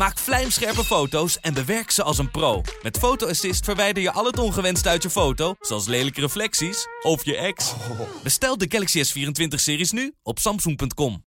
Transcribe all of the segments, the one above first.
Maak vlijmscherpe foto's en bewerk ze als een pro. Met Photo Assist verwijder je al het ongewenst uit je foto, zoals lelijke reflecties of je ex. Bestel de Galaxy S24-series nu op samsung.com.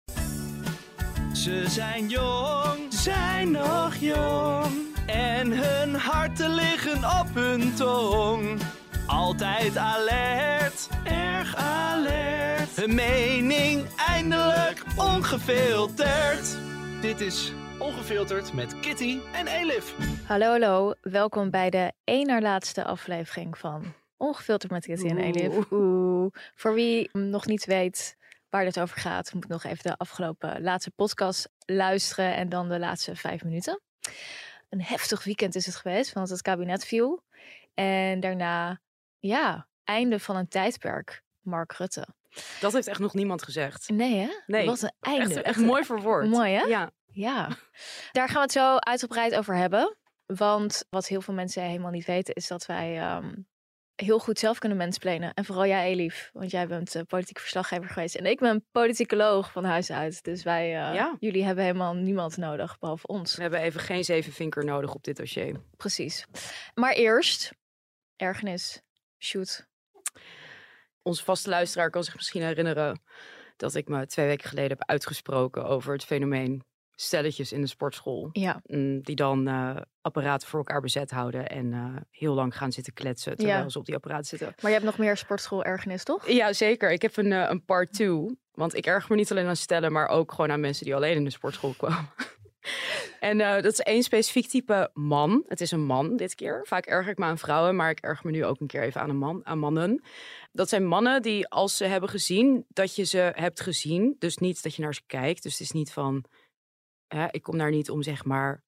Ze zijn jong, zijn nog jong. En hun harten liggen op hun tong. Altijd alert, erg alert. Hun mening eindelijk ongefilterd. Dit is Ongefilterd met Kitty en Elif. Hallo, hallo. Welkom bij de één na laatste aflevering van Ongefilterd met Kitty en Elif. Oeh. Voor wie nog niet weet waar dit over gaat, moet nog even de afgelopen laatste podcast luisteren en dan de laatste vijf minuten. Een heftig weekend is het geweest, want het kabinet viel. En daarna, ja, einde van een tijdperk. Mark Rutte. Dat heeft echt nog niemand gezegd. Nee, hè? Nee. Wat een einde. Echt, echt mooi verwoord. Mooi, hè? Ja. Ja, daar gaan we het zo uitgebreid over hebben. Want wat heel veel mensen helemaal niet weten, is dat wij ehm, heel goed zelf kunnen mensplenen. En vooral jij, Elif, want jij bent uh, politiek verslaggever geweest. En ik ben politicoloog van huis uit. Dus wij, uh, Ja. jullie hebben helemaal niemand nodig, behalve ons. We hebben even geen zevenvinker nodig op dit dossier. Precies. Maar eerst, ergernis, shoot. Onze vaste luisteraar kan zich misschien herinneren dat ik me twee weken geleden heb uitgesproken over het fenomeen stelletjes in de sportschool. Ja, mm, Die dan eh, apparaten voor elkaar bezet houden en eh, heel lang gaan zitten kletsen terwijl Ja. ze op die apparaat zitten. maar je hebt nog meer sportschool ergernis, toch? Ja, zeker. Ik heb een, eh, een part two. Want ik erger me niet alleen aan stellen, maar ook gewoon aan mensen die alleen in de sportschool kwamen. en dat is één specifiek type man. Het is een man dit keer. Vaak erger ik me aan vrouwen, maar ik erger me nu ook een keer even aan een man, aan mannen. Dat zijn mannen die als ze hebben gezien dat je ze hebt gezien, dus niet dat je naar ze kijkt. Dus het is niet van, hè, ik kom daar niet om zeg maar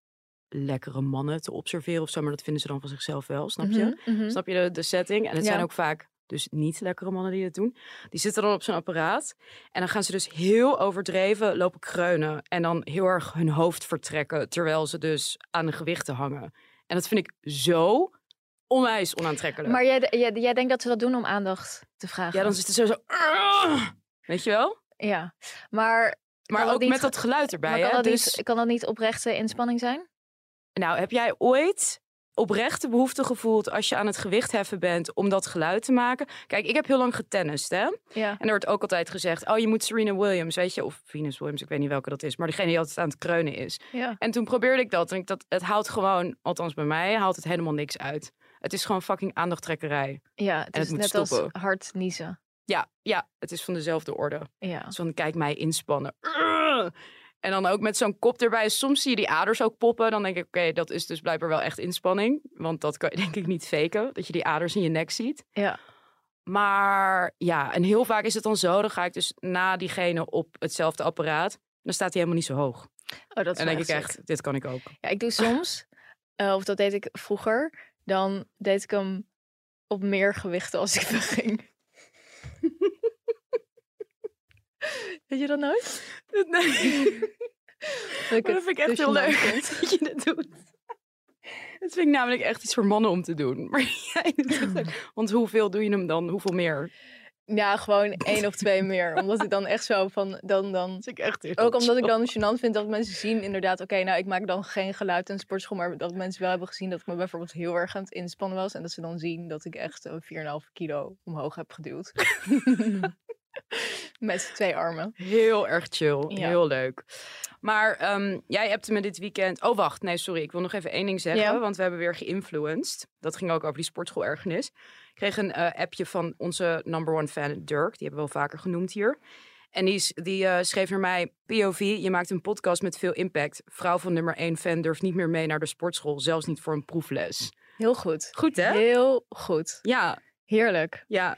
lekkere mannen te observeren of zo, maar dat vinden ze dan van zichzelf wel, snap je? Mhm, mhm. Snap je de, de setting? En het Ja. zijn ook vaak dus niet lekkere mannen die het doen. Die zitten dan op zo'n apparaat. En dan gaan ze dus heel overdreven lopen kreunen. En dan heel erg hun hoofd vertrekken. Terwijl ze dus aan de gewichten hangen. En dat vind ik zo onwijs onaantrekkelijk. Maar jij, jij, jij denkt dat ze dat doen om aandacht te vragen? ja, dan zit het zo zo... Weet je wel? Ja, maar... Maar Kan ook niet met dat geluid erbij. maar hè? kan, dat Dus, niet, kan dat niet oprechte inspanning zijn? nou, heb jij ooit oprechte behoefte gevoeld als je aan het gewicht heffen bent om dat geluid te maken? Kijk, ik heb heel lang getennist, hè? Ja. En er wordt ook altijd gezegd, oh, je moet Serena Williams, weet je, of Venus Williams, ik weet niet welke dat is, maar degene die altijd aan het kreunen is. ja. En toen probeerde ik dat en ik dat, het haalt gewoon, althans bij mij, haalt het helemaal niks uit. Het is gewoon fucking aandachttrekkerij. Ja, het En is het moet net als hard niezen. Ja, ja, het is van dezelfde orde. Ja. Dus van, kijk mij inspannen. Urgh! En dan ook met zo'n kop erbij. Soms zie je die aders ook poppen. Dan denk ik, oké, dat is dus blijkbaar wel echt inspanning. Want dat kan je denk ik niet faken, dat je die aders in je nek ziet. Ja. Maar ja, en heel vaak is het dan zo. Dan ga ik dus na diegene op hetzelfde apparaat. Dan staat hij helemaal niet zo hoog. Oh, dat is En denk ik echt, dit kan ik ook. Ja, ik doe soms, eh, of dat deed ik vroeger, dan deed ik hem op meer gewichten als ik ging. Weet je dat nooit? Nee. Dat, vind ik echt te heel leuk dat je dat doet. Dat vind ik namelijk echt iets voor mannen om te doen. Maar jij. Want hoeveel doe je hem dan? Hoeveel meer? Ja, gewoon één of twee meer. Omdat ik dan echt zo van, dan, dan... Dat ik echt Ook omdat ik dan gênant vind dat mensen zien inderdaad, oké, nou ik maak dan geen geluid in de sportschool, maar dat mensen wel hebben gezien dat ik me bijvoorbeeld heel erg aan het inspannen was en dat ze dan zien dat ik echt een 4,5 kilo omhoog heb geduwd. Met twee armen. Heel erg chill. Ja. Heel leuk. Maar ehm, jij hebt me dit weekend... Oh, wacht. Nee, sorry. Ik wil nog even één ding zeggen. Ja. Want we hebben weer geïnfluenced. Dat ging ook over die sportschool ergernis. Ik kreeg een eh, appje van onze number one fan, Dirk. Die hebben we wel vaker genoemd hier. En die, die eh, schreef naar mij... POV, je maakt een podcast met veel impact. Vrouw van nummer één fan durft niet meer mee naar de sportschool. Zelfs niet voor een proefles. Heel goed. Goed, hè? Heel goed. Ja, Heerlijk. ja.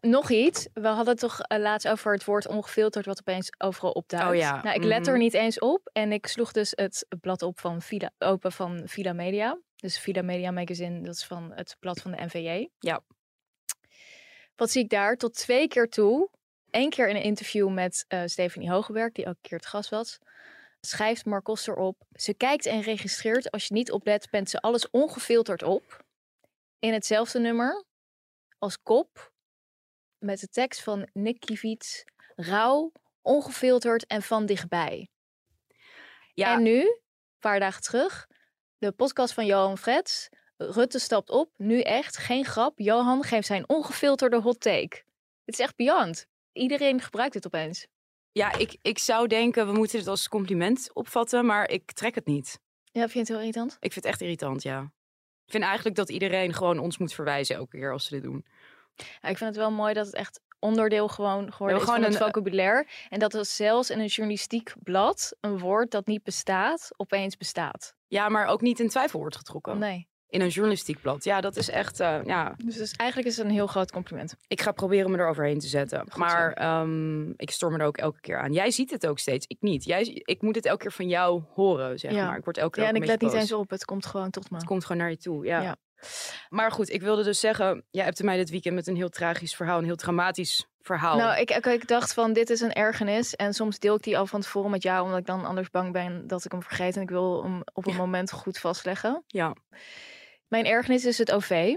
Nog iets. We hadden het toch eh, laatst over het woord ongefilterd wat opeens overal opduikt. Oh ja, Nou, ik let er mhm. niet eens op. En ik sloeg dus het blad op van open van Villa Media. Dus Villa Media Magazine, dat is van het blad van de NVJ. Ja. Wat zie ik daar? Tot twee keer toe Eén keer in een interview met uh, Stephanie Hogeberg, die ook een keer het gast was, schrijft Marcos erop. Ze kijkt en registreert. Als je niet oplet, bent ze alles ongefilterd op. In hetzelfde nummer als kop met de tekst van Nick Kivits. Rauw, ongefilterd en van dichtbij. Ja. En nu, een paar dagen terug, de podcast van Johan Frets. Rutte stapt op, nu echt, geen grap. Johan geeft zijn ongefilterde hot take. Het is echt beyond. Iedereen gebruikt het opeens. Ja, ik, ik zou denken, we moeten het als compliment opvatten, maar ik trek het niet. Ja, vind je het heel irritant? Ik vind het echt irritant, ja. Ik vind eigenlijk dat iedereen gewoon ons moet verwijzen elke keer als ze dit doen. Ja, ik vind het wel mooi dat het echt onderdeel gewoon geworden is gewoon van het een, vocabulaire. En dat er zelfs in een journalistiek blad een woord dat niet bestaat, opeens bestaat. Ja, maar ook niet in twijfel wordt getrokken. Nee in een journalistiek blad. Ja, dat is echt, uh, ja. Dus, dus, eigenlijk is het een heel groot compliment. Ik ga proberen me eroverheen te zetten. maar um, ik storm er ook elke keer aan. Jij ziet het ook steeds, ik niet. Jij, ik moet het elke keer van jou horen, zeg maar. Ik word elke keer Ja, en ik let niet eens op. Het komt gewoon tot me. Het komt gewoon naar je toe, ja. ja. Maar goed, ik wilde dus zeggen, jij hebt mij dit weekend met een heel tragisch verhaal, een heel dramatisch verhaal. Nou, ik, ik, dacht van, dit is een ergernis. En soms deel ik die al van tevoren met jou, omdat ik dan anders bang ben dat ik hem vergeet. En ik wil hem op een moment goed vastleggen. Ja. Mijn ergernis is het OV.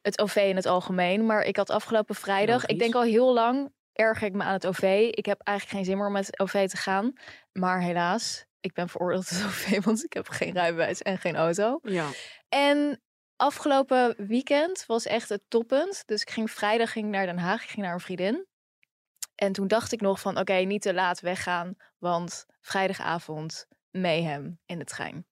Het OV in het algemeen. Maar ik had afgelopen vrijdag, ik denk al heel lang, erger ik me aan het OV. Ik heb eigenlijk geen zin meer om met het OV te gaan. Maar helaas, ik ben veroordeeld het OV, want ik heb geen rijbewijs en geen auto. Ja. En afgelopen weekend was echt het toppunt. Dus ik ging vrijdag ging naar Den Haag, ik ging naar een vriendin. En toen dacht ik nog van, oké, niet te laat weggaan, want vrijdagavond mayhem in de trein.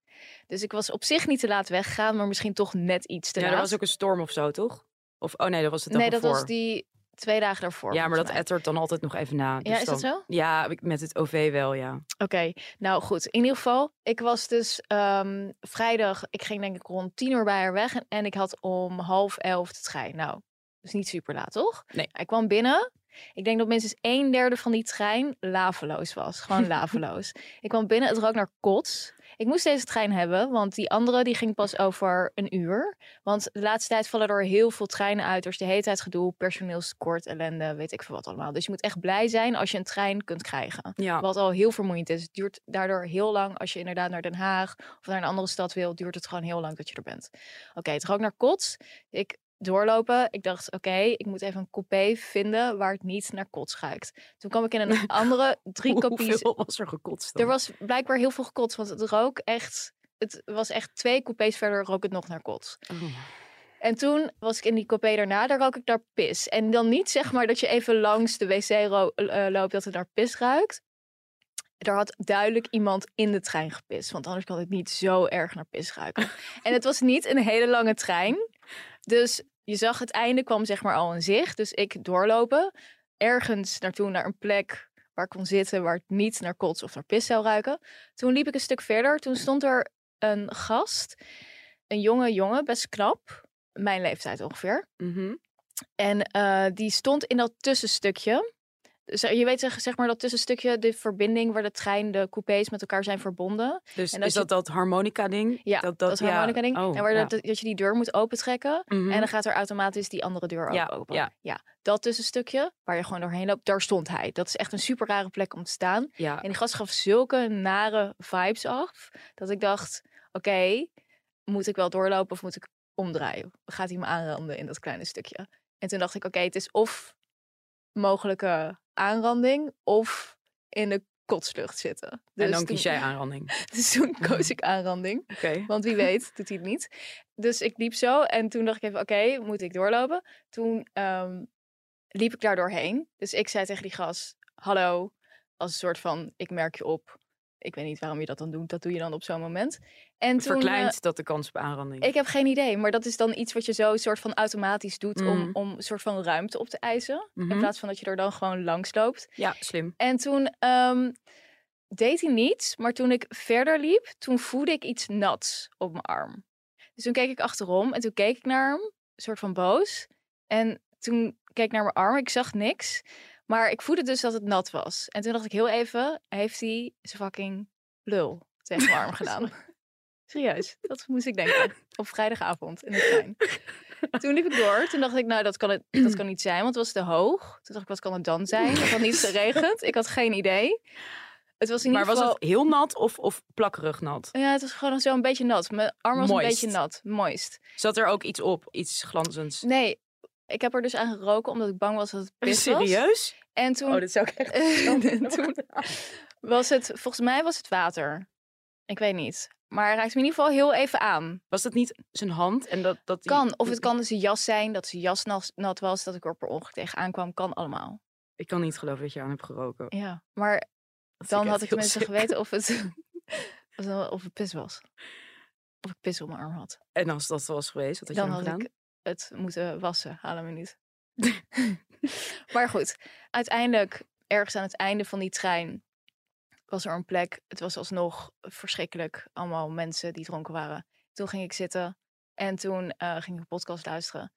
Dus ik was op zich niet te laat weggegaan, maar misschien toch net iets te ja, laat. er was ook een storm of zo, toch? Of, oh nee, dat was het Nee, dat was die twee dagen daarvoor. Ja, maar dat ettert dan altijd nog even na. Dus ja, is dat zo? Ja, met het OV wel, ja. Oké, nou goed. In ieder geval, ik was dus um, vrijdag, ik ging denk ik rond tien uur bij haar weg. En, en ik had om half elf de trein. Nou, dus niet super laat, toch? Nee. Ik kwam binnen. Ik denk dat minstens een derde van die trein laveloos was. Gewoon laveloos. ik kwam binnen, het rook naar kots. Ik moest deze trein hebben, want die andere die ging pas over een uur. Want de laatste tijd vallen er heel veel treinen uit. Er is de hele tijd gedoe, personeelskort, ellende, weet ik veel wat allemaal. Dus je moet echt blij zijn als je een trein kunt krijgen. Ja. Wat al heel vermoeiend is. Het duurt daardoor heel lang. Als je inderdaad naar Den Haag of naar een andere stad wil, duurt het gewoon heel lang dat je er bent. Oké, het rook naar kots. Ik doorlopen. Ik dacht, oké, ik moet even een coupé vinden waar het niet naar kots ruikt. Toen kwam ik in een andere drie kopies. Hoeveel was er gekotst? Dan? Er was blijkbaar heel veel gekotst, want het rook echt. Het was echt twee coupés verder rook het nog naar kots. Oh. En toen was ik in die coupé daarna, daar rook ik naar pis. En dan niet zeg maar dat je even langs de wc uh, loopt dat het naar pis ruikt. Er had duidelijk iemand in de trein gepist. Want anders kan het niet zo erg naar pis ruiken. en het was niet een hele lange trein. Dus je zag het einde kwam zeg maar al in zicht. Dus ik doorlopen. Ergens naartoe naar een plek waar ik kon zitten. Waar het niet naar kots of naar pis zou ruiken. Toen liep ik een stuk verder. Toen stond er een gast. Een jonge jongen, best knap. Mijn leeftijd ongeveer. Mhm. En uh, die stond in dat tussenstukje. Dus je weet zeg maar dat tussenstukje, de verbinding waar de trein, de coupés met elkaar zijn verbonden. Dus en is dat dat harmonica ding? Ja, dat, dat, dat harmonica ding. Oh, en waar ja. dat, dat je die deur moet opentrekken. Mhm. En dan gaat er automatisch die andere deur ook Ja, open. ja. ja, dat tussenstukje waar je gewoon doorheen loopt, daar stond hij. Dat is echt een super rare plek om te staan. En die gast gaf zulke nare vibes af, dat ik dacht, oké, moet ik wel doorlopen of moet ik omdraaien? Gaat hij me aanranden in dat kleine stukje? En toen dacht ik, oké, het is of mogelijke aanranding of in de kotslucht zitten. en Dus dan toen- kies jij aanranding. Dus toen koos ik aanranding. Want wie weet doet hij het niet. Dus ik liep zo en toen dacht ik even, oké, moet ik doorlopen? Toen ehm, liep ik daar doorheen. Dus ik zei tegen die gast, hallo, als een soort van, ik merk je op. Ik weet niet waarom je dat dan doet. Dat doe je dan op zo'n moment. En toen, Verkleint eh, dat de kans op aanranding? ik heb geen idee, maar dat is dan iets wat je zo soort van automatisch doet om, Mm. om een soort van ruimte op te eisen. Mhm. In plaats van dat je er dan gewoon langs loopt. Ja, slim. En toen ehm, deed hij niets, maar toen ik verder liep, toen voelde ik iets nats op mijn arm. Dus toen keek ik achterom en toen keek ik naar hem, een soort van boos. En toen keek ik naar mijn arm, ik zag niks. Maar ik voelde dus dat het nat was. En toen dacht ik heel even, heeft hij zijn fucking lul tegen mijn arm gedaan? Serieus, dat moest ik denken. Op vrijdagavond in de trein. toen liep ik door. Toen dacht ik, nou, dat kan, het, dat kan niet zijn, want het was te hoog. Toen dacht ik, wat kan het dan zijn? Het had niet geregend. Ik had geen idee. Het was in Maar ieder was geval... het heel nat of, of plakkerig nat? Ja, het was gewoon zo een beetje nat. Mijn arm was Moist. een beetje nat. Moist. Zat er ook iets op? Iets glanzends? Nee, ik heb er dus aan geroken omdat ik bang was dat het pis was. Serieus? En toen, Oh, dit zou ik echt... en toen was het, volgens mij was het water. Ik weet niet. Maar hij raakte me in ieder geval heel even aan. Was dat niet zijn hand? En dat, dat die- Kan. Of het kan zijn jas zijn, dat zijn jas nat, was, dat ik er per ongeluk tegenaan kwam. Kan allemaal. Ik kan niet geloven dat je aan hebt geroken. Ja, maar Dat dan ik had ik sick. geweten of het, of het- pis was. Of ik pis op mijn arm had. En als dat was geweest, wat had je Dan dan had gedaan? ik het moeten wassen. Halen we niet. maar goed, uiteindelijk, ergens aan het einde van die trein, was er een plek. Het was alsnog verschrikkelijk. Allemaal mensen die dronken waren. Toen ging ik zitten en toen eh, ging ik een podcast luisteren.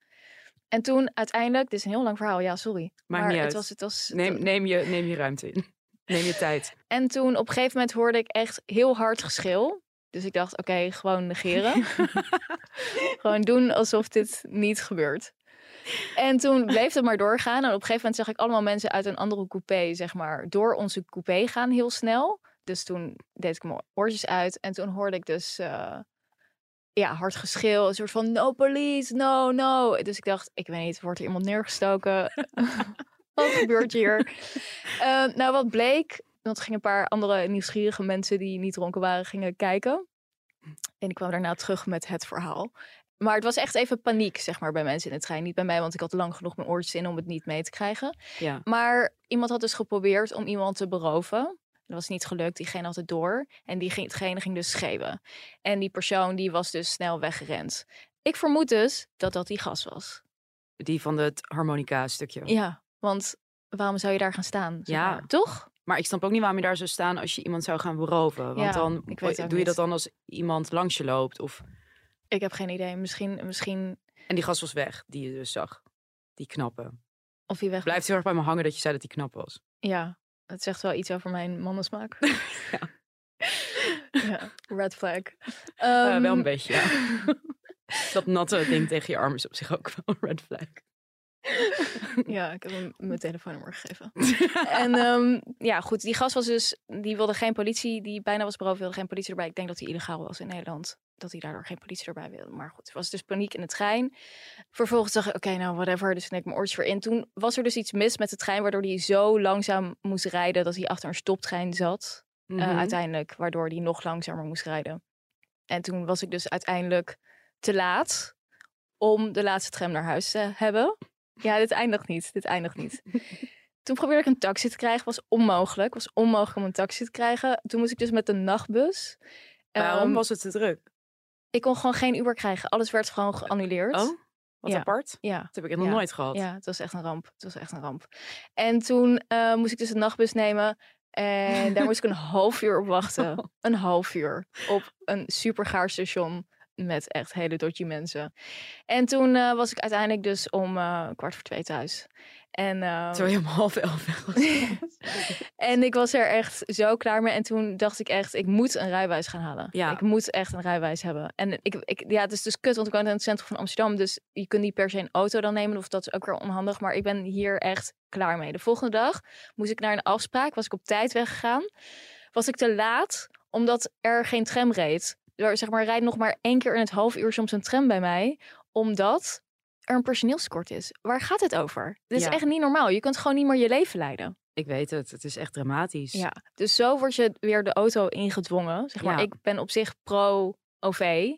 En toen uiteindelijk, dit is een heel lang verhaal, ja, sorry. Maakt maar niet het uit. was, het was, Neem, neem, je, neem je ruimte in. Neem je tijd. En toen op een gegeven moment hoorde ik echt heel hard geschil. Dus ik dacht, oké, gewoon negeren. gewoon doen alsof dit niet gebeurt. En toen bleef het maar doorgaan. En op een gegeven moment zag ik allemaal mensen uit een andere coupé, zeg maar, door onze coupé gaan heel snel. Dus toen deed ik mijn oortjes uit. En toen hoorde ik dus eh, ja, hard geschil. Een soort van, no police, no, no. Dus ik dacht, ik weet niet, wordt er iemand neergestoken? wat gebeurt hier? Eh, nou, wat bleek, want er gingen een paar andere nieuwsgierige mensen die niet dronken waren, gingen kijken. En ik kwam daarna terug met het verhaal. Maar het was echt even paniek, zeg maar, bij mensen in de trein. Niet bij mij, want ik had lang genoeg mijn oortjes in om het niet mee te krijgen. Ja. Maar iemand had dus geprobeerd om iemand te beroven. Dat was niet gelukt, diegene had het door. En diegene ging dus schreeuwen. En die persoon die was dus snel weggerend. Ik vermoed dus dat dat die gas was. Die van het harmonica stukje. Ja, want waarom zou je daar gaan staan? zeg Ja. maar? Toch? Maar ik snap ook niet waarom je daar zou staan als je iemand zou gaan beroven. Want Ja, dan doe je dat dan als iemand langs je loopt. Of... Ik heb geen idee. Misschien, misschien En die gast was weg, die je dus zag. Die knappe. of hij weg. Blijft heel erg bij me hangen dat je zei dat die knap was. Ja, het zegt wel iets over mijn mannensmaak. Ja. ja, red flag. Wel Ehm, een beetje, ja. dat natte ding tegen je arm is op zich ook wel een red flag. Ja, ik heb hem mijn telefoonnummer gegeven. en ehm, ja, goed, die gast was dus, die wilde geen politie, die bijna was beroofd, wilde geen politie erbij. Ik denk dat hij illegaal was in Nederland. Dat hij daardoor geen politie erbij wilde. Maar goed, er was dus paniek in de trein. Vervolgens dacht ik, oké, nou, whatever. Dus toen deed ik mijn oortjes weer in. Toen was er dus iets mis met de trein, waardoor hij zo langzaam moest rijden dat hij achter een stoptrein zat. eh, Mhm. uiteindelijk, waardoor hij nog langzamer moest rijden. En toen was ik dus uiteindelijk te laat om de laatste tram naar huis te hebben. Ja, dit eindigt niet. Dit eindigt niet. Toen probeerde ik een taxi te krijgen. Was onmogelijk. Was onmogelijk om een taxi te krijgen. Toen moest ik dus met de nachtbus. Waarom Ehm, was het te druk? Ik kon gewoon geen Uber krijgen. Alles werd gewoon geannuleerd. Oh, wat ja. apart. Ja. Dat heb ik nog Ja. nooit gehad. Ja, het was echt een ramp. Het was echt een ramp. En toen eh, moest ik dus de nachtbus nemen. En daar moest ik een half uur op wachten. Een half uur. Op een supergaar station. Met echt hele dodgy mensen. En toen eh, was ik uiteindelijk dus om eh, kwart voor twee thuis. En, eh, Terwijl je om half elf en ik was er echt zo klaar mee. En toen dacht ik echt, ik moet een rijbewijs gaan halen. Ja. Ik moet echt een rijbewijs hebben. En ik, ik, ja, het is dus kut, want ik woon in het centrum van Amsterdam. Dus je kunt niet per se een auto dan nemen. Of dat is ook weer onhandig. Maar ik ben hier echt klaar mee. De volgende dag moest ik naar een afspraak. Was ik op tijd weggegaan. Was ik te laat, omdat er geen tram reed. Er, zeg maar, rijdt nog maar één keer in het half uur soms een tram bij mij. Omdat er een personeelskort is. Waar gaat het over? Dit is Ja. echt niet normaal. Je kunt gewoon niet meer je leven leiden. Ik weet het, het is echt dramatisch. Ja, dus zo word je weer de auto ingedwongen. Zeg maar, Ja. ik ben op zich pro-OV.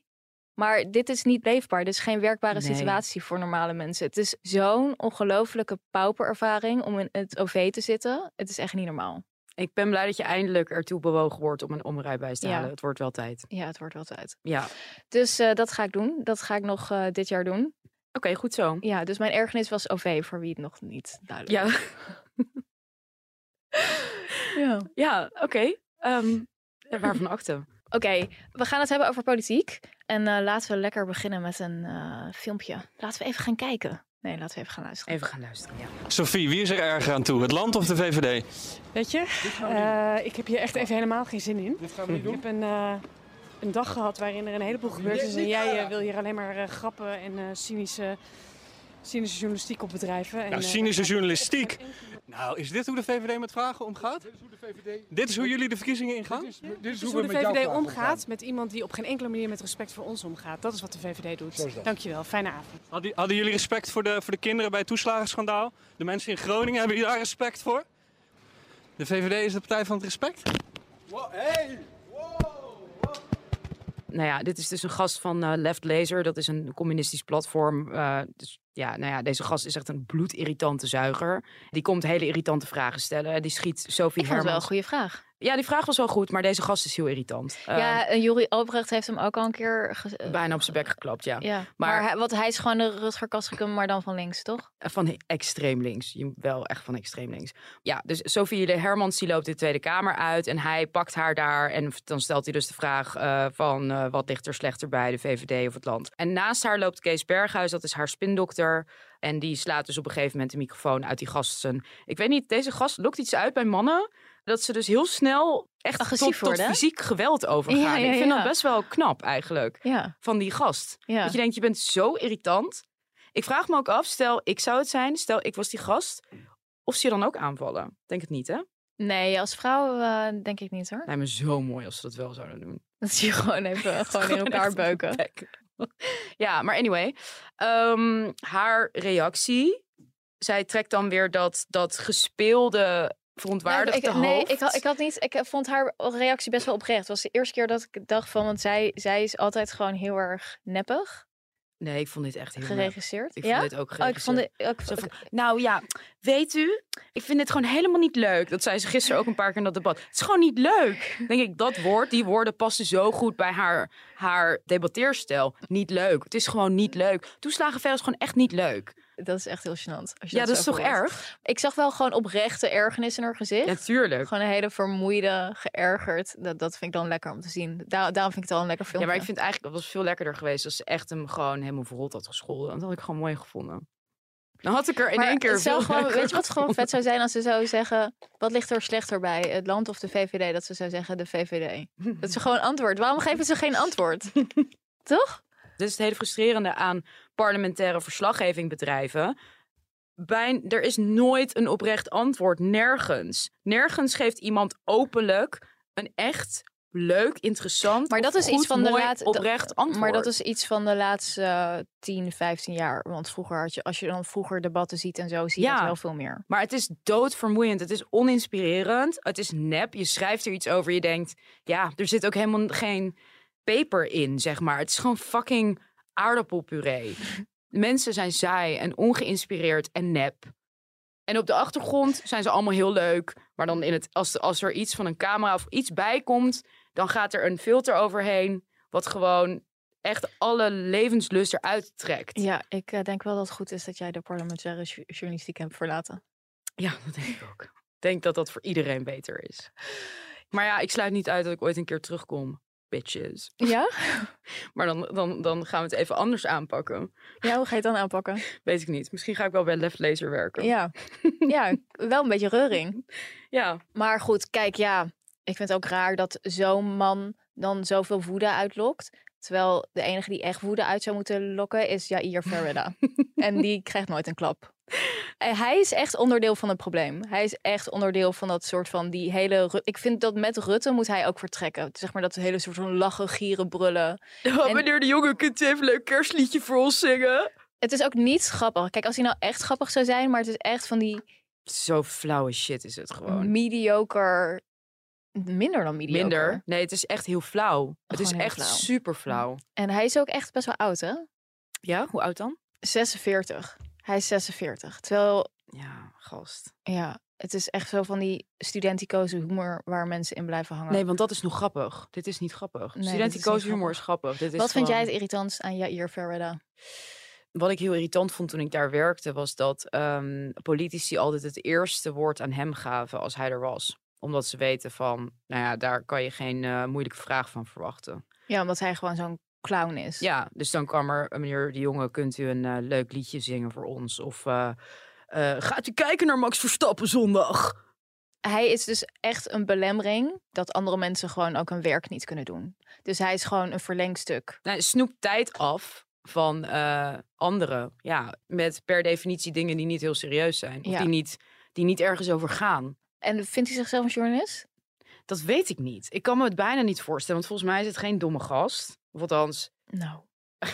Maar dit is niet leefbaar. Dit is geen werkbare Nee. situatie voor normale mensen. Het is zo'n ongelofelijke pauperervaring om in het OV te zitten. Het is echt niet normaal. Ik ben blij dat je eindelijk ertoe bewogen wordt om een omrijbewijs te Ja. halen. Het wordt wel tijd. Ja, het wordt wel tijd. Ja, Dus eh, dat ga ik doen. Dat ga ik nog eh, dit jaar doen. oké, goed zo. Ja, dus mijn ergernis was OV, voor wie het nog niet duidelijk Ja. Ja. ja oké. Ehm, waarvan akte? Oké, we gaan het hebben over politiek. En eh, laten we lekker beginnen met een filmpje. Laten we even gaan kijken. Nee, laten we even gaan luisteren. Even gaan luisteren, ja. Sophie, wie is er erger aan toe? Het land of de VVD? Weet je, eh, ik heb hier echt even helemaal geen zin in. Dit gaan we Ik heb een, eh, een dag gehad waarin er een heleboel gebeurd is. En jij eh, wil hier alleen maar grappen en eh, cynische, cynische journalistiek op bedrijven. En, Nou, eh, cynische journalistiek. Nou, is dit hoe de VVD met vragen omgaat? Dit is hoe de VVD, Dit is hoe jullie de verkiezingen ingaan? dit is, dit is Dit is hoe hoe we de VVD omgaat met iemand die op geen enkele manier met respect voor ons omgaat. Dat is wat de VVD doet. Zo is dat. Dankjewel, fijne avond. Hadden, hadden jullie respect voor de, voor de kinderen bij het toeslagenschandaal? De mensen in Groningen, hebben jullie daar respect voor? De VVD is de partij van het respect? Nou ja, dit is dus een gast van eh, Left Laser. Dat is een communistisch platform. Eh, dus ja, nou ja, deze gast is echt een bloedirritante zuiger. Die komt hele irritante vragen stellen. Die schiet Sophie Ik vond het wel een Hermans. goede vraag. Ja, die vraag was wel goed, maar deze gast is heel irritant. Eh, ja, en Jori Albrecht heeft hem ook al een keer... ge- eh, Bijna op zijn bek geklapt, ja. ja. Maar- Maar, hij, want hij is gewoon de Rutger Kastrikum, maar dan van links, toch? Van extreem links. Je- Wel echt van extreem links. Ja, dus Sophie de Hermans die loopt de Tweede Kamer uit. En hij pakt haar daar. En dan stelt hij dus de vraag eh, van eh, wat ligt er slechter bij, de VVD of het land. En naast haar loopt Kees Berghuis, dat is haar spindokter. En die slaat dus op een gegeven moment de microfoon uit die gasten. Ik weet niet, deze gast lokt iets uit bij mannen. Dat ze dus heel snel echt Agressief tot, tot worden, hè? fysiek geweld overgaan. Ja, ja, Ik vind dat best wel knap eigenlijk. Ja, Van die gast. ja. Dat je denkt, je bent zo irritant. Ik vraag me ook af, stel ik zou het zijn, stel ik was die gast, of ze je dan ook aanvallen? Denk het niet, hè? Nee, als vrouw eh, denk ik niet hoor. Lijkt me zo mooi als ze dat wel zouden doen. Dat zie je gewoon even gewoon in elkaar beuken. Ja, maar anyway. ehm, haar reactie. Zij trekt dan weer dat, dat gespeelde, verontwaardigde ik, nee, hoofd. ik, had- ik had niet. Ik vond haar reactie best wel oprecht. Het was de eerste keer dat ik dacht van, want zij, zij is altijd gewoon heel erg neppig Nee, ik vond dit echt heel geregisseerd. Ik ja? vond dit ook Oh, ik geregisseerd. vond het. Ik, Zo van, nou ja, weet u, ik vind dit gewoon helemaal niet leuk. Dat zei ze gisteren ook een paar keer in dat debat. Het is gewoon niet leuk. Denk ik, dat woord, die woorden passen zo goed bij haar, haar debatteerstijl. Niet leuk. Het is gewoon niet leuk. Toeslagenver is gewoon echt niet leuk. Dat is echt heel gênant. Als je Ja, dat is toch erg? Ik zag wel gewoon oprechte ergernis in haar gezicht. Natuurlijk. Gewoon een hele vermoeide, geërgerd. Dat, dat vind ik dan lekker om te zien. Daar, daarom vind ik het al een lekker Ja, filmpje. maar ik vind eigenlijk, dat was veel lekkerder geweest als ze echt hem gewoon helemaal verrot had gescholden. Dat had ik gewoon mooi gevonden. Dan had ik er in Maar één keer het zou gewoon, Weet je wat gewoon vet zou zijn als ze zou zeggen... Wat ligt er slechter bij, het land of de VVD? Dat ze zou zeggen, de VVD. Dat ze gewoon antwoord. Waarom geven ze geen antwoord? Toch? Dit is het hele frustrerende aan parlementaire verslaggeving bedrijven. Bij, er is nooit een oprecht antwoord. Nergens. Nergens geeft iemand openlijk een echt leuk, interessant, Maar dat is iets van de mooi, laat- oprecht antwoord. Maar dat is iets van de laatste eh, 10, 15 jaar. Want vroeger had je, als je dan vroeger debatten ziet en zo, zie je Ja. dat wel veel meer. Maar het is doodvermoeiend. Het is oninspirerend. Het is nep. Je schrijft er iets over. Je denkt, ja, er zit ook helemaal geen peper in, zeg maar. Het is gewoon fucking aardappelpuree. Mensen zijn saai en ongeïnspireerd en nep. En op de achtergrond zijn ze allemaal heel leuk. Maar dan in het, als, als er iets van een camera of iets bij komt, dan gaat er een filter overheen. Wat gewoon echt alle levenslust eruit trekt. Ja, ik eh, denk wel dat het goed is dat jij de parlementaire journalistiek hebt verlaten. Ja, dat denk ik ook. Ik denk dat dat voor iedereen beter is. Maar ja, ik sluit niet uit dat ik ooit een keer terugkom. Bitches. Ja? Maar dan, dan, dan gaan we het even anders aanpakken. Ja, hoe ga je het dan aanpakken? Weet ik niet. Misschien ga ik wel bij Left Laser werken. Ja. ja, wel een beetje reuring. Ja. Maar goed, kijk, ja. Ik vind het ook raar dat zo'n man dan zoveel woede uitlokt. Terwijl de enige die echt woede uit zou moeten lokken is Jair Ferreira. en die krijgt nooit een klap. Hij is echt onderdeel van het probleem. Hij is echt onderdeel van dat soort van die hele... Ik vind dat met Rutte moet hij ook vertrekken. Zeg maar dat hele soort van lachen, gieren, brullen. En- Meneer de jongen, kunt u even een leuk kerstliedje voor ons zingen? Het is ook niet grappig. Kijk, als hij nou echt grappig zou zijn, maar het is echt van die Zo flauwe shit is het gewoon. mediocre... Minder dan mediocre. Minder. Nee, het is echt heel flauw. Het is echt flauw. super flauw. En hij is ook echt best wel oud, hè? Ja, hoe oud dan? 46. Hij is 46. Terwijl, Ja, gast. ja, het is echt zo van die studenticoze humor waar mensen in blijven hangen. Nee, want dat is nog grappig. Dit is niet grappig. is niet Studenticoze humor grappig. is grappig. Dit is Wat vind jij het irritantst aan Jair Ferreira? Wat ik heel irritant vond toen ik daar werkte, was dat ehm, politici altijd het eerste woord aan hem gaven als hij er was. Omdat ze weten van, nou ja, daar kan je geen eh, moeilijke vraag van verwachten. Ja, omdat hij gewoon zo'n clown is. Ja, dus dan kwam er, "Eh, meneer de jongen, kunt u een eh, leuk liedje zingen voor ons? Of eh, gaat u kijken naar Max Verstappen zondag? hij is dus echt een belemmering dat andere mensen gewoon ook hun werk niet kunnen doen. Dus hij is gewoon een verlengstuk. Nou, snoept tijd af van anderen. Ja, met per definitie dingen die niet heel serieus zijn. Of Ja. die, niet, die niet ergens over gaan. En vindt hij zichzelf een journalist? Dat weet ik niet. Ik kan me het bijna niet voorstellen. Want volgens mij is het geen domme gast. Of althans... Nou,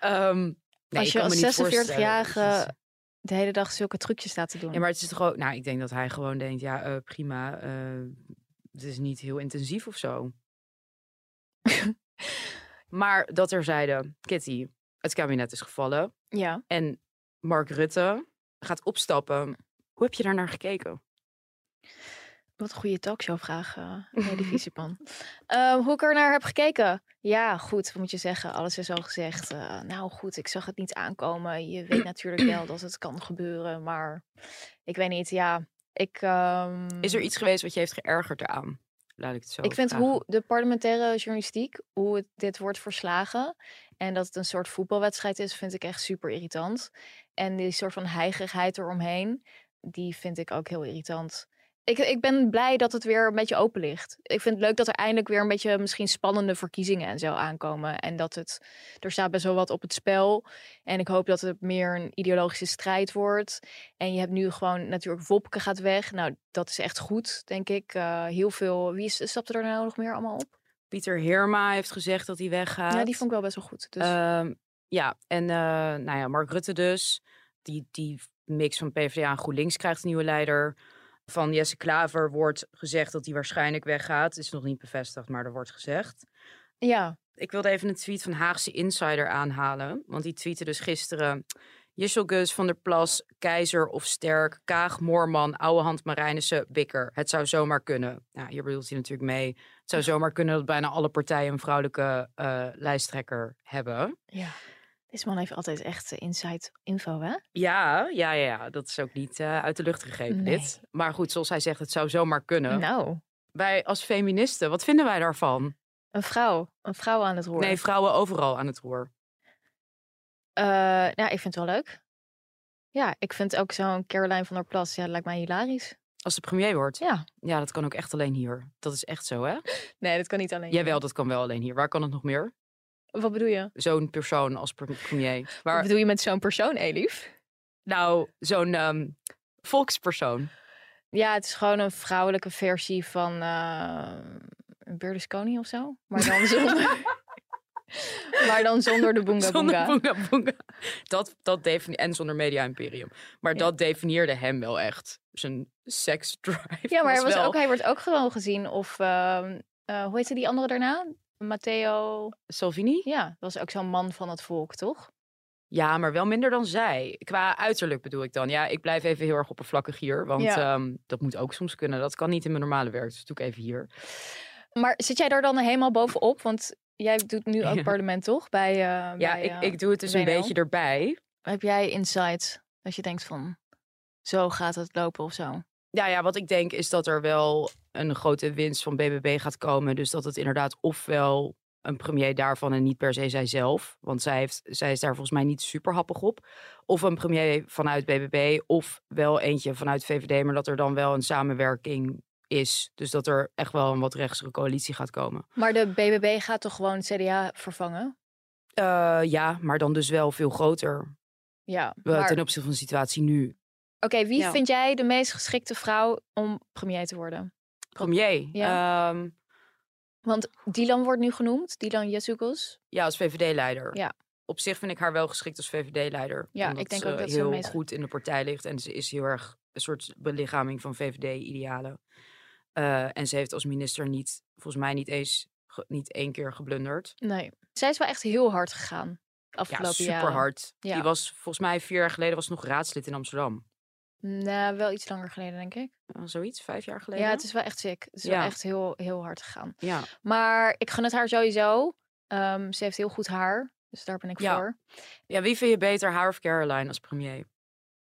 ehm, nee, als je als niet voorstellen. 46-jarige de hele dag zulke trucjes staat te doen. Ja, maar het is toch ook... Nou, ik denk dat hij gewoon denkt... Ja, eh, prima. eh, het is niet heel intensief of zo. maar dat er zeiden... Kitty, het kabinet is gevallen. Ja. En Mark Rutte gaat opstappen. Hoe heb je daar naar gekeken? Wat een goede talkshowvraag, uh, Nelly Viesepan. Ehm, hoe ik er naar heb gekeken? Ja, goed, wat moet je zeggen? Alles is al gezegd. Eh, nou goed, ik zag het niet aankomen. Je weet natuurlijk wel dat het kan gebeuren, maar ik weet niet. Ja, ik. ehm, Is er iets geweest wat je heeft geërgerd eraan? Laat ik het zo Ik vind vragen. hoe de parlementaire journalistiek, hoe het, dit wordt verslagen en dat het een soort voetbalwedstrijd is, vind ik echt super irritant. En die soort van heigerigheid eromheen, die vind ik ook heel irritant. Ik, ik ben blij dat het weer een beetje open ligt. Ik vind het leuk dat er eindelijk weer een beetje misschien spannende verkiezingen en zo aankomen. En dat het, er staat best wel wat op het spel. En ik hoop dat het meer een ideologische strijd wordt. En je hebt nu gewoon natuurlijk Wopke gaat weg. Nou, dat is echt goed, denk ik. Eh, heel veel. Wie stapte er nou nog meer allemaal op? Pieter Heerma heeft gezegd dat hij weggaat. Ja, die vond ik wel best wel goed. Dus Ehm, ja, en eh, nou ja, Mark Rutte dus. Die, die mix van PvdA en GroenLinks krijgt een nieuwe leider. Van Jesse Klaver wordt gezegd dat hij waarschijnlijk weggaat. Het is nog niet bevestigd, maar er wordt gezegd. ja, Ik wilde even een tweet van Haagse Insider aanhalen. Want die tweette dus gisteren... Gus van der Plas, Keizer of Sterk, Kaag, Moorman, Ouwehand, Marijnissen, Bikker. Het zou zomaar kunnen. Nou, hier bedoelt hij natuurlijk mee. Het zou zomaar kunnen dat bijna alle partijen een vrouwelijke eh, lijsttrekker hebben. ja. Deze man heeft altijd echt eh, inside info, hè? Ja, ja, ja, dat is ook niet eh, uit de lucht gegrepen Nee. dit. Maar goed, zoals hij zegt, het zou zomaar kunnen. Nou, Wij als feministen, wat vinden wij daarvan? een vrouw. Een vrouw aan het roer. Nee, vrouwen overal aan het roer. Eh, ja, ik vind het wel leuk. Ja, ik vind ook zo'n Caroline van der Plas, ja, dat lijkt mij hilarisch. Als de premier wordt. Ja. Ja, dat kan ook echt alleen hier. Dat is echt zo, hè? Nee, dat kan niet alleen. Jawel, dat kan wel alleen hier. Waar kan het nog meer? Wat bedoel je? Zo'n persoon als pre- premier. Wat bedoel je met zo'n persoon, Elif? nou, zo'n ehm, volkspersoon. Ja, het is gewoon een vrouwelijke versie van eh Berlusconi of zo. Maar dan zonder, maar dan zonder de boonga Zonder boonga. boonga boonga. Dat, dat defini- en zonder media imperium. Maar Ja. dat definieerde hem wel echt. Zijn sex drive. Ja, maar hij, was wel- ook, hij wordt ook gewoon gezien. Of ehm, eh, hoe heette die andere daarna? Matteo. Salvini? Ja, dat was ook zo'n man van het volk, toch? Ja, maar wel minder dan zij. Qua uiterlijk bedoel ik dan. Ja, ik blijf even heel erg oppervlakkig hier. Want Ja. ehm, dat moet ook soms kunnen. Dat kan niet in mijn normale werk. Dus doe ik even hier. Maar zit jij daar dan helemaal bovenop? Want jij doet nu ook parlement, toch? Bij, eh, Ja, bij, ik, eh, ik doe het dus een beetje erbij. Heb jij insights dat je denkt van... Zo gaat het lopen of zo? Ja, ja, wat ik denk is dat er wel een grote winst van BBB gaat komen. Dus dat het inderdaad ofwel een premier daarvan en niet per se zijzelf. Want zij, heeft, zij is daar volgens mij niet super happig op. Of een premier vanuit BBB of wel eentje vanuit VVD. Maar dat er dan wel een samenwerking is. Dus dat er echt wel een wat rechtsere coalitie gaat komen. Maar de BBB gaat toch gewoon het CDA vervangen? Eh, ja, maar dan dus wel veel groter. Ja, eh, maar... Ten opzichte van de situatie nu. Oké, wie Ja. vind jij de meest geschikte vrouw om premier te worden? Premier. Ja. Ehm, Want Dylan wordt nu genoemd, Dylan Jezugus. Ja, als VVD-leider. Ja. Op zich vind ik haar wel geschikt als VVD-leider. Ja, omdat ik denk ze ook dat ze het heel goed in de partij ligt. En ze is heel erg een soort belichaming van VVD-idealen. Eh, en ze heeft als minister niet, volgens mij niet eens, ge- niet één keer geblunderd. Nee. Zij is wel echt heel hard gegaan. de Ja, Afgelopen super jaren. hard. Ja. Die was volgens mij vier jaar geleden was ze nog raadslid in Amsterdam. Nou, wel iets langer geleden, denk ik. Eh, zoiets, vijf jaar geleden. Ja, het is wel echt sick. Het is Ja. wel echt heel, heel hard gegaan. Ja. Maar ik gun het haar sowieso. Ehm, ze heeft heel goed haar. Dus daar ben ik Ja. voor. ja, wie vind je beter, haar of Caroline als premier?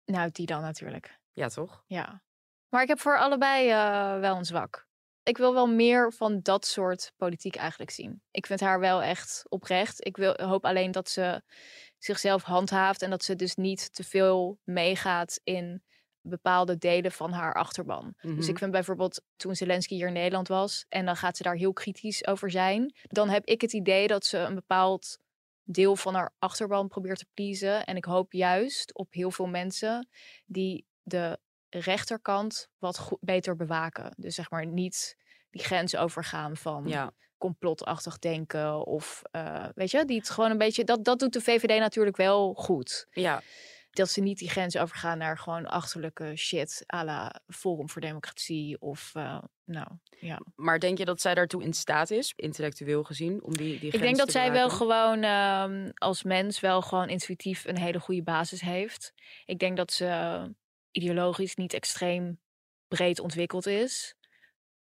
Nou, die dan natuurlijk. Ja, toch? Ja. Maar ik heb voor allebei eh, wel een zwak. Ik wil wel meer van dat soort politiek eigenlijk zien. Ik vind haar wel echt oprecht. Ik wil, hoop alleen dat ze zichzelf handhaaft en dat ze dus niet te veel meegaat in bepaalde delen van haar achterban. Dus Mhm. ik vind bijvoorbeeld toen Zelensky hier in Nederland was en dan gaat ze daar heel kritisch over zijn, dan heb ik het idee dat ze een bepaald deel van haar achterban probeert te pleasen. En ik hoop juist op heel veel mensen die de rechterkant wat goed, beter bewaken. Dus zeg maar niet die grens overgaan van Ja, complotachtig denken of eh, weet je, die het gewoon een beetje dat dat doet de VVD natuurlijk wel goed. ja. Dat ze niet die grens overgaan naar gewoon achterlijke shit à la Forum voor Democratie of eh, nou ja. Maar denk je dat zij daartoe in staat is, intellectueel gezien, om die, die Ik denk grens dat te zij wel gewoon ehm, als mens wel gewoon intuïtief een hele goede basis heeft. Ik denk dat ze ideologisch niet extreem breed ontwikkeld is.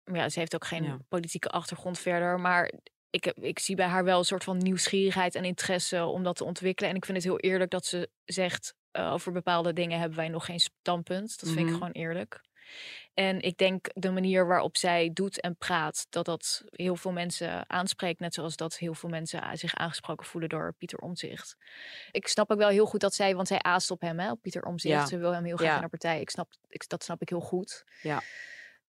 Maar ja, ze heeft ook geen Ja. politieke achtergrond verder. Maar ik, heb, ik zie bij haar wel een soort van nieuwsgierigheid en interesse om dat te ontwikkelen. En ik vind het heel eerlijk dat ze zegt eh, over bepaalde dingen hebben wij nog geen standpunt. Dat vind ik Mhm. gewoon eerlijk. En ik denk de manier waarop zij doet en praat, dat dat heel veel mensen aanspreekt. Net zoals dat heel veel mensen a- zich aangesproken voelen door Pieter Omzicht. Ik snap ook wel heel goed dat zij, want zij aast op hem, hè, op Pieter Omzicht. Ja. Ze wil hem heel graag Ja. in de partij. Ik snap, ik, dat snap ik heel goed. Ja.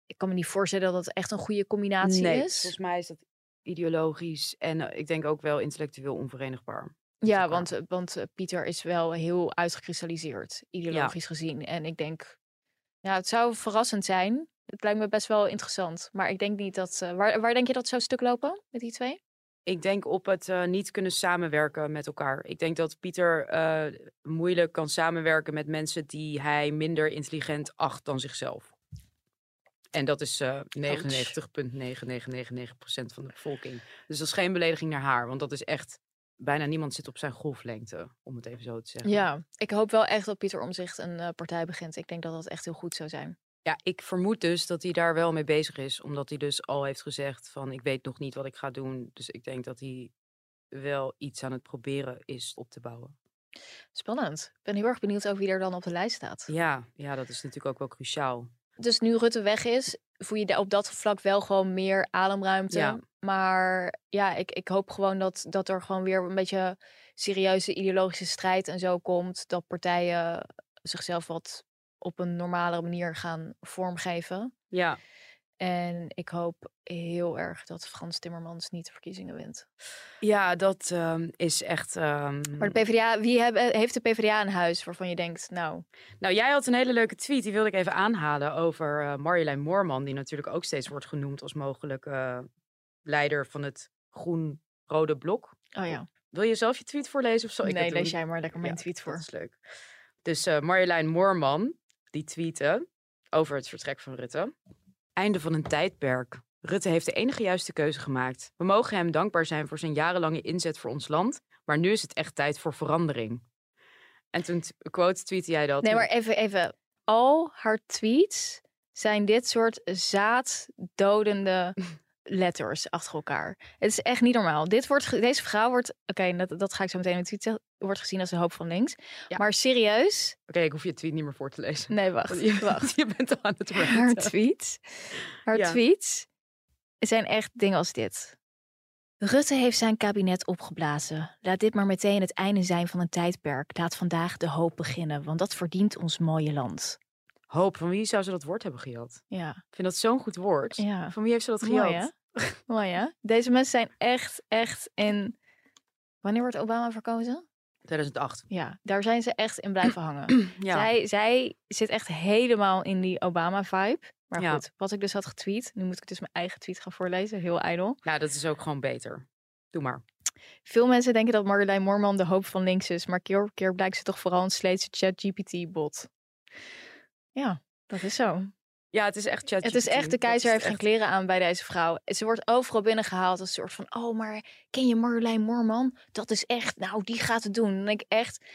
Ik kan me niet voorstellen dat het echt een goede combinatie nee, is. volgens mij is dat ideologisch en eh, ik denk ook wel intellectueel onverenigbaar. Ja, elkaar. want, eh, want eh, Pieter is wel heel uitgekristalliseerd, ideologisch gezien. En ik denk, ja, het zou verrassend zijn. Het lijkt me best wel interessant. Maar ik denk niet dat. eh, waar, waar denk je dat het zou stuk lopen met die twee? Ik denk op het niet kunnen samenwerken met elkaar. Ik denk dat Pieter moeilijk kan samenwerken met mensen die hij minder intelligent acht dan zichzelf. En dat is eh 99,9999% van de bevolking. Dus dat is geen belediging naar haar, want dat is echt bijna niemand zit op zijn golflengte, om het even zo te zeggen. Ja, ik hoop wel echt dat Pieter Omzicht een eh, partij begint. Ik denk dat dat echt heel goed zou zijn. Ja, ik vermoed dus dat hij daar wel mee bezig is. Omdat hij dus al heeft gezegd van ik weet nog niet wat ik ga doen. Dus ik denk dat hij wel iets aan het proberen is op te bouwen. Spannend. Ik ben heel erg benieuwd over wie er dan op de lijst staat. Ja, ja dat is natuurlijk ook wel cruciaal. Dus nu Rutte weg is, voel je op dat vlak wel gewoon meer ademruimte. Ja. Maar ja, ik, ik hoop gewoon dat, dat er gewoon weer een beetje serieuze ideologische strijd en zo komt. Dat partijen zichzelf wat op een normalere manier gaan vormgeven. Ja, En ik hoop heel erg dat Frans Timmermans niet de verkiezingen wint. ja dat ehm, is echt... ehm, Maar de PvdA, wie hebben, heeft de PvdA een huis waarvan je denkt, nou, Nou, jij had een hele leuke tweet, die wilde ik even aanhalen over eh Marjolein Moorman. Die natuurlijk ook steeds wordt genoemd als mogelijke eh, leider van het groen-rode blok. oh ja, Wil je zelf je tweet voorlezen of ik nee, lees jij maar lekker mijn Ja, tweet Dat voor. is leuk. Dus eh, Marjolein Moorman, die tweette over het vertrek van Rutte. Einde van een tijdperk. Rutte heeft de enige juiste keuze gemaakt. We mogen hem dankbaar zijn voor zijn jarenlange inzet voor ons land. Maar nu is het echt tijd voor verandering. En toen quote tweette jij dat. Nee, maar even, even. Al haar tweets zijn dit soort zaaddodende letters achter elkaar. Het is echt niet normaal. Dit wordt, deze vrouw wordt, oké, dat, dat ga ik zo meteen de tweet wordt gezien als een hoop van links. Ja. Maar serieus? Oké, ik hoef je tweet niet meer voor te lezen. Nee, wacht. Je, wacht. je bent al aan het Haar ranten. tweets, haar Ja. tweets zijn echt dingen als dit. Rutte heeft zijn kabinet opgeblazen. Laat dit maar meteen het einde zijn van een tijdperk. Laat vandaag de hoop beginnen, want dat verdient ons mooie land. Hoop, van wie zou ze dat woord hebben gejat? Ja, Ik vind dat zo'n goed woord. ja. Van wie heeft ze dat gejat? Mooi hè? Mooi hè? Deze mensen zijn echt, echt in... Wanneer wordt Obama verkozen? 2008. Ja, daar zijn ze echt in blijven hangen. Ja. Zij, zij zit echt helemaal in die Obama-vibe. Maar Ja. goed, wat ik dus had getweet. Nu moet ik dus mijn eigen tweet gaan voorlezen. Heel ijdel. Nou, dat is ook gewoon beter. Doe maar. Veel mensen denken dat Marjolein Moorman de hoop van links is. Maar keer op keer blijkt ze toch vooral een sleetse chat-GPT-bot. Ja, dat is zo. Ja, het is echt chat. Het is echt, de keizer heeft geen kleren aan bij deze vrouw. Ze wordt overal binnengehaald als een soort van... Oh, maar ken je Marjolein Moorman? Dat is echt, nou, die gaat het doen. Denk ik echt...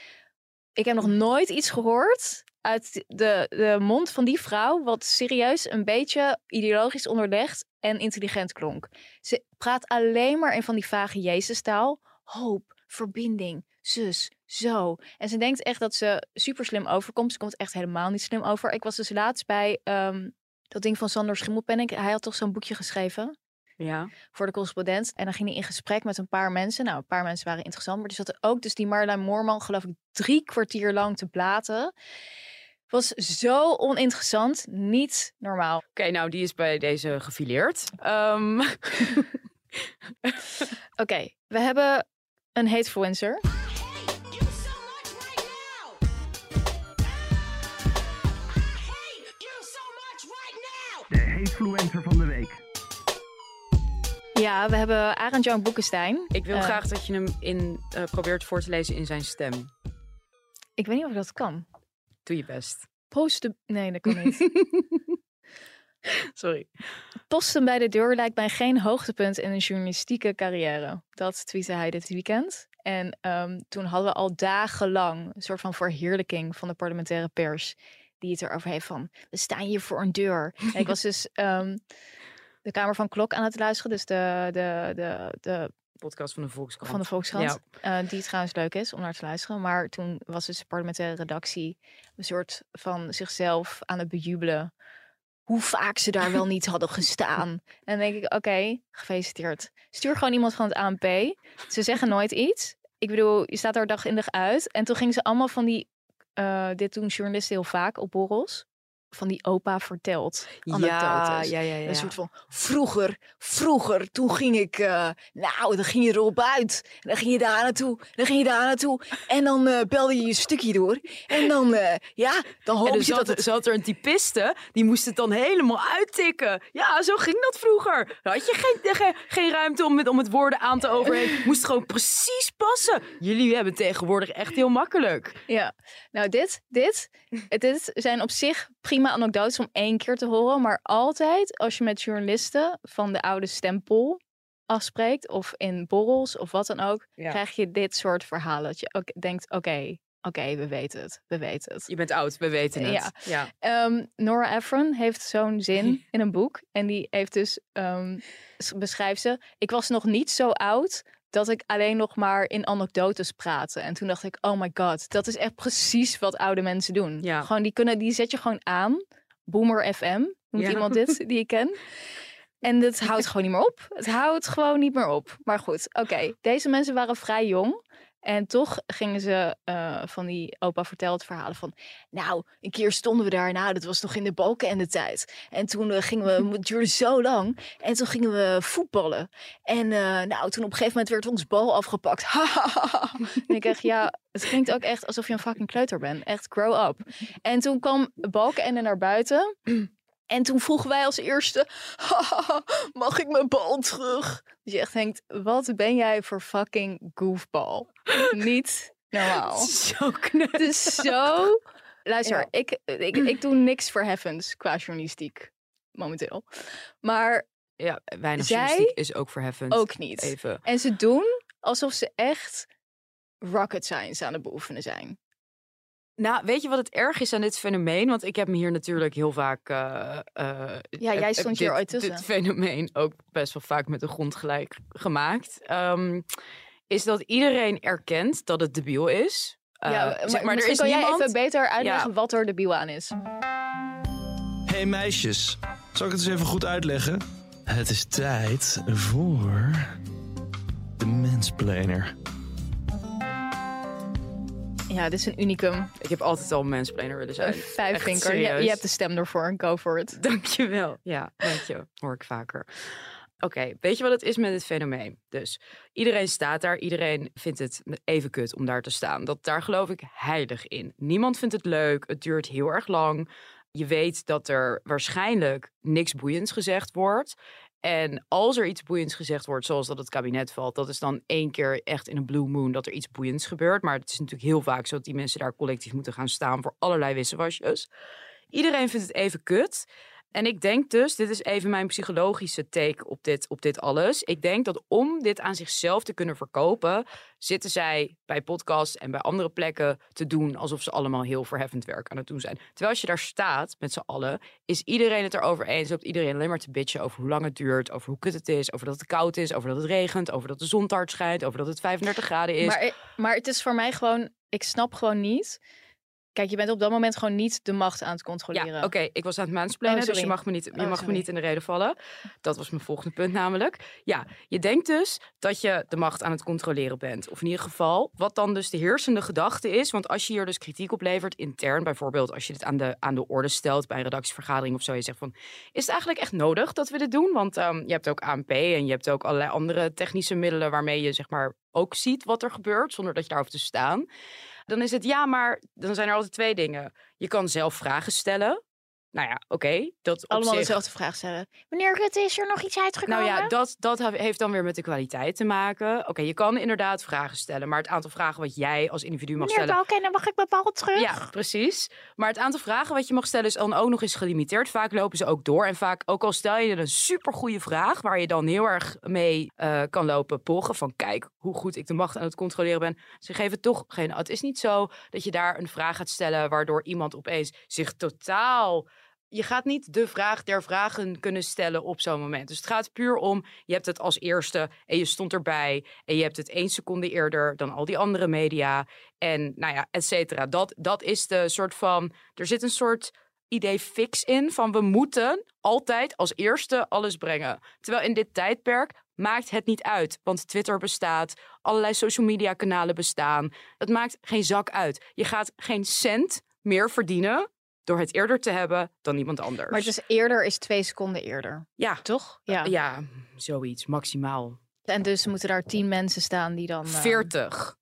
Ik heb nog nooit iets gehoord uit de, de mond van die vrouw... wat serieus een beetje ideologisch onderlegd en intelligent klonk. Ze praat alleen maar in van die vage Jezus-taal. Hoop, verbinding, zus, zo. En ze denkt echt dat ze super slim overkomt. Ze komt echt helemaal niet slim over. Ik was dus laatst bij ehm, dat ding van Sander Schimmelpenninck. Hij had toch zo'n boekje geschreven Ja. voor de correspondent. En dan ging hij in gesprek met een paar mensen. Nou, een paar mensen waren interessant. Maar er zat ook dus die Marjolein Moorman, geloof ik, drie kwartier lang te blaten. Was zo oninteressant. Niet normaal. Oké, nou die is bij deze gefileerd. Ehm, Oké, we hebben een hatefluencer. De hatefluencer van de week. Ja, we hebben Arend Jan Boekenstein. ik wil Eh, graag dat je hem in, eh, probeert voor te lezen in zijn stem. Ik weet niet of ik dat kan. Doe je best. Posten... Nee, dat kan niet. Sorry. Posten bij de deur lijkt mij geen hoogtepunt in een journalistieke carrière. Dat tweette hij dit weekend. En ehm, toen hadden we al dagenlang een soort van verheerlijking van de parlementaire pers. Die het erover heeft van, we staan hier voor een deur. En ik was dus ehm, de Kamer van Klok aan het luisteren. Dus de, de, de, de Podcast van de Volkskrant. van de Volkskrant. eh, die trouwens leuk is om naar te luisteren. Maar toen was dus de parlementaire redactie een soort van zichzelf aan het bejubelen. Hoe vaak ze daar wel niet hadden gestaan. En dan denk ik, oké, gefeliciteerd. Stuur gewoon iemand van het ANP. Ze zeggen nooit iets. Ik bedoel, je staat daar dag in dag uit. En toen gingen ze allemaal van die... eh, dit doen journalisten heel vaak op borrels. Van die opa vertelt Ja, anekdotes. ja, ja, ja. Een soort van, vroeger, vroeger, toen ging ik, eh, nou, dan ging je erop uit. En dan ging je daar naartoe, dan ging je daar naartoe. En dan eh, belde je je stukje door. En dan, eh, ja, dan hoop En je zat, dat het... zat er een typiste, die moest het dan helemaal uittikken. Ja, zo ging dat vroeger. Dan had je geen, geen, geen ruimte om, met, om het woorden aan te overheen. Moest gewoon precies passen. Jullie hebben tegenwoordig echt heel makkelijk. Ja, nou dit, dit, dit zijn op zich prima anekdotes om één keer te horen. Maar altijd als je met journalisten van de oude stempel afspreekt. Of in borrels of wat dan ook. Ja. Krijg je dit soort verhalen. Dat je ook denkt, oké, oké, we weten het, we weten het. Je bent oud, we weten het. Ja. ja. Ehm, Nora Ephron heeft zo'n zin in een boek. En die heeft dus, s- beschrijft ze, ik was nog niet zo oud dat ik alleen nog maar in anekdotes praatte. En toen dacht ik, oh my god, dat is echt precies wat oude mensen doen. Ja. Gewoon, die, kunnen, die zet je gewoon aan. Boomer FM, noemt Ja. iemand dit, die ik ken. En het houdt gewoon niet meer op. Het houdt gewoon niet meer op. Maar goed, oké. Deze mensen waren vrij jong. En toch gingen ze eh, van die opa vertelt verhalen van... Nou, een keer stonden we daar. Nou, dat was nog in de balken en de tijd. En toen eh, gingen we... Het duurde zo lang. En toen gingen we voetballen. En eh, nou, toen op een gegeven moment werd ons bal afgepakt. en ik dacht, ja, het klinkt ook echt alsof je een fucking kleuter bent. Echt, grow up. En toen kwam Balkenende naar buiten. En toen vroegen wij als eerste, mag ik mijn bal terug? Dus je echt denkt, wat ben jij voor fucking goofball? Niet normaal. Zo knap. Het is zo... Luister, Ja. ik, ik, ik doe niks voor heavens qua journalistiek momenteel. Maar Ja, weinig Zij journalistiek is ook verheffend. ook niet. Even. En ze doen alsof ze echt rocket science aan het beoefenen zijn. Nou, weet je wat het erg is aan dit fenomeen? Want ik heb me hier natuurlijk heel vaak... eh, eh, Ja, jij eh, stond hier ooit tussen. Dit fenomeen ook best wel vaak met de grond gelijk gemaakt. Ehm, is dat iedereen erkent dat het debiel is. Eh, ja, zeg maar, maar er is kan niemand... jij even beter uitleggen wat er debiel aan is. Hey meisjes, zal ik het eens even goed uitleggen? Het is tijd voor de mensplaner. Ja, dit is een unicum. Ik heb altijd al mansplainer willen zijn. Een vijfvinker. Je, je hebt de stem ervoor. Go for it. Dankjewel. Ja, dank je. Hoor ik vaker. Oké, weet je wat het is met het fenomeen? Dus iedereen staat daar, iedereen vindt het even kut om daar te staan. Dat, daar geloof ik heilig in. Niemand vindt het leuk, het duurt heel erg lang. Je weet dat er waarschijnlijk niks boeiends gezegd wordt. En als er iets boeiends gezegd wordt, zoals dat het kabinet valt, dat is dan één keer echt in een blue moon dat er iets boeiends gebeurt. Maar het is natuurlijk heel vaak zo dat die mensen daar collectief moeten gaan staan voor allerlei wissewasjes. Iedereen vindt het even kut. En ik denk dus, dit is even mijn psychologische take op dit, op dit alles. Ik denk dat om dit aan zichzelf te kunnen verkopen, zitten zij bij podcasts en bij andere plekken te doen alsof ze allemaal heel verheffend werk aan het doen zijn. Terwijl als je daar staat met z'n allen, is iedereen het erover eens. Loopt iedereen alleen maar te bitchen over hoe lang het duurt, over hoe kut het is, over dat het koud is, over dat het regent, over dat de zon te hard schijnt, over dat het 35 graden is. Maar, maar het is voor mij gewoon... Ik snap gewoon niet Kijk, je bent op dat moment gewoon niet de macht aan het controleren. Ja, oké, ik was aan het Oh, dus je mag, me niet, je Oh, mag me niet in de reden vallen. Dat was mijn volgende punt namelijk. Ja, je denkt dus dat je de macht aan het controleren bent. Of in ieder geval, wat dan dus de heersende gedachte is. Want als je hier dus kritiek op levert, intern bijvoorbeeld... als je dit aan de, aan de orde stelt bij een redactievergadering of zo... je zegt van, is het eigenlijk echt nodig dat we dit doen? Want ehm, je hebt ook ANP en je hebt ook allerlei andere technische middelen... waarmee je zeg maar ook ziet wat er gebeurt, zonder dat je daar hoeft te staan. Dan is het ja, maar dan zijn er altijd twee dingen. Je kan zelf vragen stellen. Nou ja, oké. dat Allemaal zich- dezelfde vraag stellen. Meneer Rutte, is er nog iets uitgekomen? Nou ja, dat, dat heeft dan weer met de kwaliteit te maken. Oké, je kan inderdaad vragen stellen. Maar het aantal vragen wat jij als individu mag Meneer stellen... Balkenende, mag ik mijn bal terug? Ja, precies. Maar het aantal vragen wat je mag stellen is dan ook nog eens gelimiteerd. Vaak lopen ze ook door. En vaak, ook al stel je een supergoeie vraag... waar je dan heel erg mee eh, kan lopen pochen... van kijk hoe goed ik de macht aan het controleren ben. Ze geven toch geen... Het is niet zo dat je daar een vraag gaat stellen... waardoor iemand opeens zich totaal... Je gaat niet de vraag der vragen kunnen stellen op zo'n moment. Dus het gaat puur om, je hebt het als eerste en je stond erbij. En je hebt het één seconde eerder dan al die andere media. En nou ja, et cetera. Dat, dat is de soort van. Er zit een soort idee fix in van we moeten altijd als eerste alles brengen. Terwijl in dit tijdperk maakt het niet uit. Want Twitter bestaat, allerlei social media kanalen bestaan. Het maakt geen zak uit. Je gaat geen cent meer verdienen door het eerder te hebben dan iemand anders. Maar het is eerder is twee seconden eerder, ja, toch? Ja. ja, zoiets, maximaal. En dus moeten daar tien mensen staan die dan... eh, 40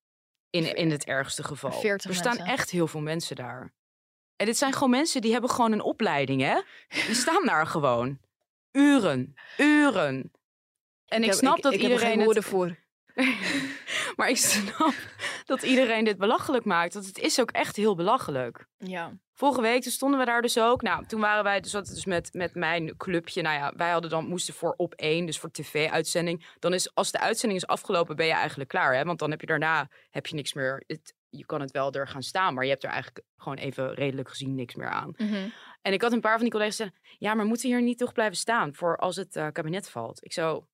in, in het ergste geval. 40 er staan mensen. echt heel veel mensen daar. En dit zijn gewoon mensen die hebben gewoon een opleiding, hè? Die staan daar gewoon. Uren, uren. En ik, snap dat ik heb er iedereen geen woorden het... voor. maar ik snap dat iedereen dit belachelijk maakt. Want het is ook echt heel belachelijk. Ja. Vorige week toen stonden we daar dus ook. Nou, toen waren wij dus, dus met, met mijn clubje. Nou ja, wij hadden dan moesten voor op één, dus voor tv-uitzending. Dan is als de uitzending is afgelopen, ben je eigenlijk klaar, hè? Want dan heb je daarna heb je niks meer. Het, je kan het wel er gaan staan, maar je hebt er eigenlijk gewoon even redelijk gezien niks meer aan. Mhm. En ik had een paar van die collega's zeggen: ja, maar moeten we hier niet toch blijven staan voor als het eh, kabinet valt? Ik zo,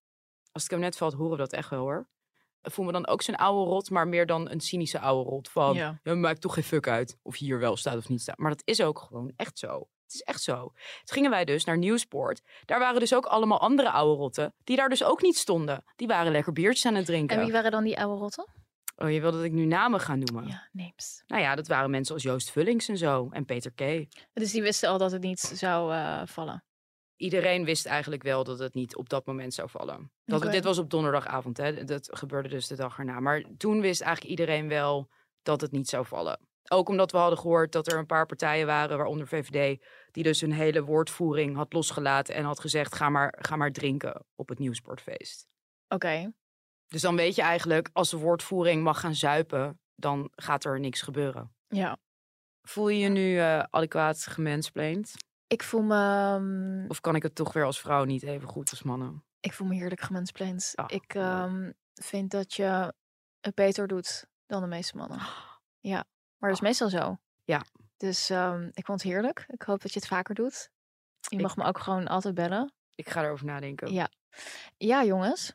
als het kabinet valt, horen we dat echt wel hoor. Voel me dan ook zo'n oude rot, maar meer dan een cynische oude rot van Ja. ja, maakt toch geen fuck uit of je hier wel staat of niet staat. Maar dat is ook gewoon echt zo. Het is echt zo. Toen gingen wij dus naar Nieuwsport. Daar waren dus ook allemaal andere oude rotten die daar dus ook niet stonden. Die waren lekker biertjes aan het drinken. En wie waren dan die oude rotten? Oh, je wil dat ik nu namen ga noemen? Ja, names. Nou ja, dat waren mensen als Joost Vullings en zo. En Peter K. Dus die wisten al dat het niet zou eh, vallen. Iedereen wist eigenlijk wel dat het niet op dat moment zou vallen. Dat. Dit was op donderdagavond, hè. Dat gebeurde dus de dag erna. Maar toen wist eigenlijk iedereen wel dat het niet zou vallen. Ook omdat we hadden gehoord dat er een paar partijen waren, waaronder VVD, die dus hun hele woordvoering had losgelaten en had gezegd: ga maar, ga maar drinken op het nieuwsportfeest. Oké. Dus dan weet je eigenlijk, als de woordvoering mag gaan zuipen, dan gaat er niks gebeuren. Ja. Voel je je nu eh, adequaat gemansplained? Ik voel me... ehm, Of kan ik het toch weer als vrouw niet even goed als mannen? Ik voel me heerlijk gemansplained. Oh, ik ehm, vind dat je het beter doet dan de meeste mannen. Ja, maar dat is meestal zo. Ja. Dus ehm, ik vond het heerlijk. Ik hoop dat je het vaker doet. Je Ik- mag me ook gewoon altijd bellen. Ik ga erover nadenken. Ja. Ja, jongens.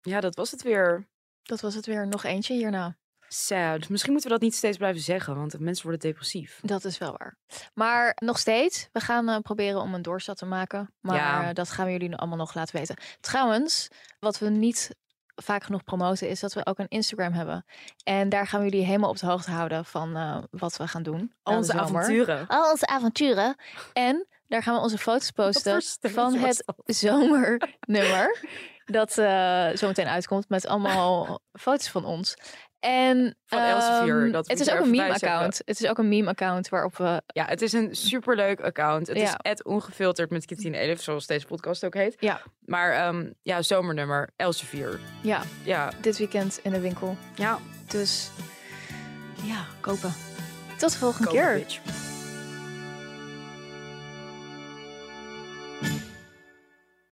Ja, dat was het weer. Dat was het weer. Nog eentje hierna. Sad. Misschien moeten we dat niet steeds blijven zeggen, want mensen worden depressief. Dat is wel waar. Maar nog steeds, we gaan eh, proberen om een doorstart te maken. Maar Ja. eh, dat gaan we jullie allemaal nog laten weten. Trouwens, wat we niet vaak genoeg promoten is dat we ook een Instagram hebben. En daar gaan we jullie helemaal op de hoogte houden van eh, wat we gaan doen. Al onze avonturen. Al onze avonturen. En daar gaan we onze foto's posten van het zomernummer. Dat zometeen uitkomt met allemaal foto's van ons. En Van Elsevier, ehm, dat het is ook een meme-account. Het is ook een meme-account waarop we Ja, het is een superleuk account. Het Ja. is het ongefilterd met Kitty en Elif, zoals deze podcast ook heet. Ja. Maar ehm, ja, zomernummer, Elsevier. ja, Ja, dit weekend in de winkel. ja. Dus ja, kopen. Tot de volgende Kopen, keer. bitch.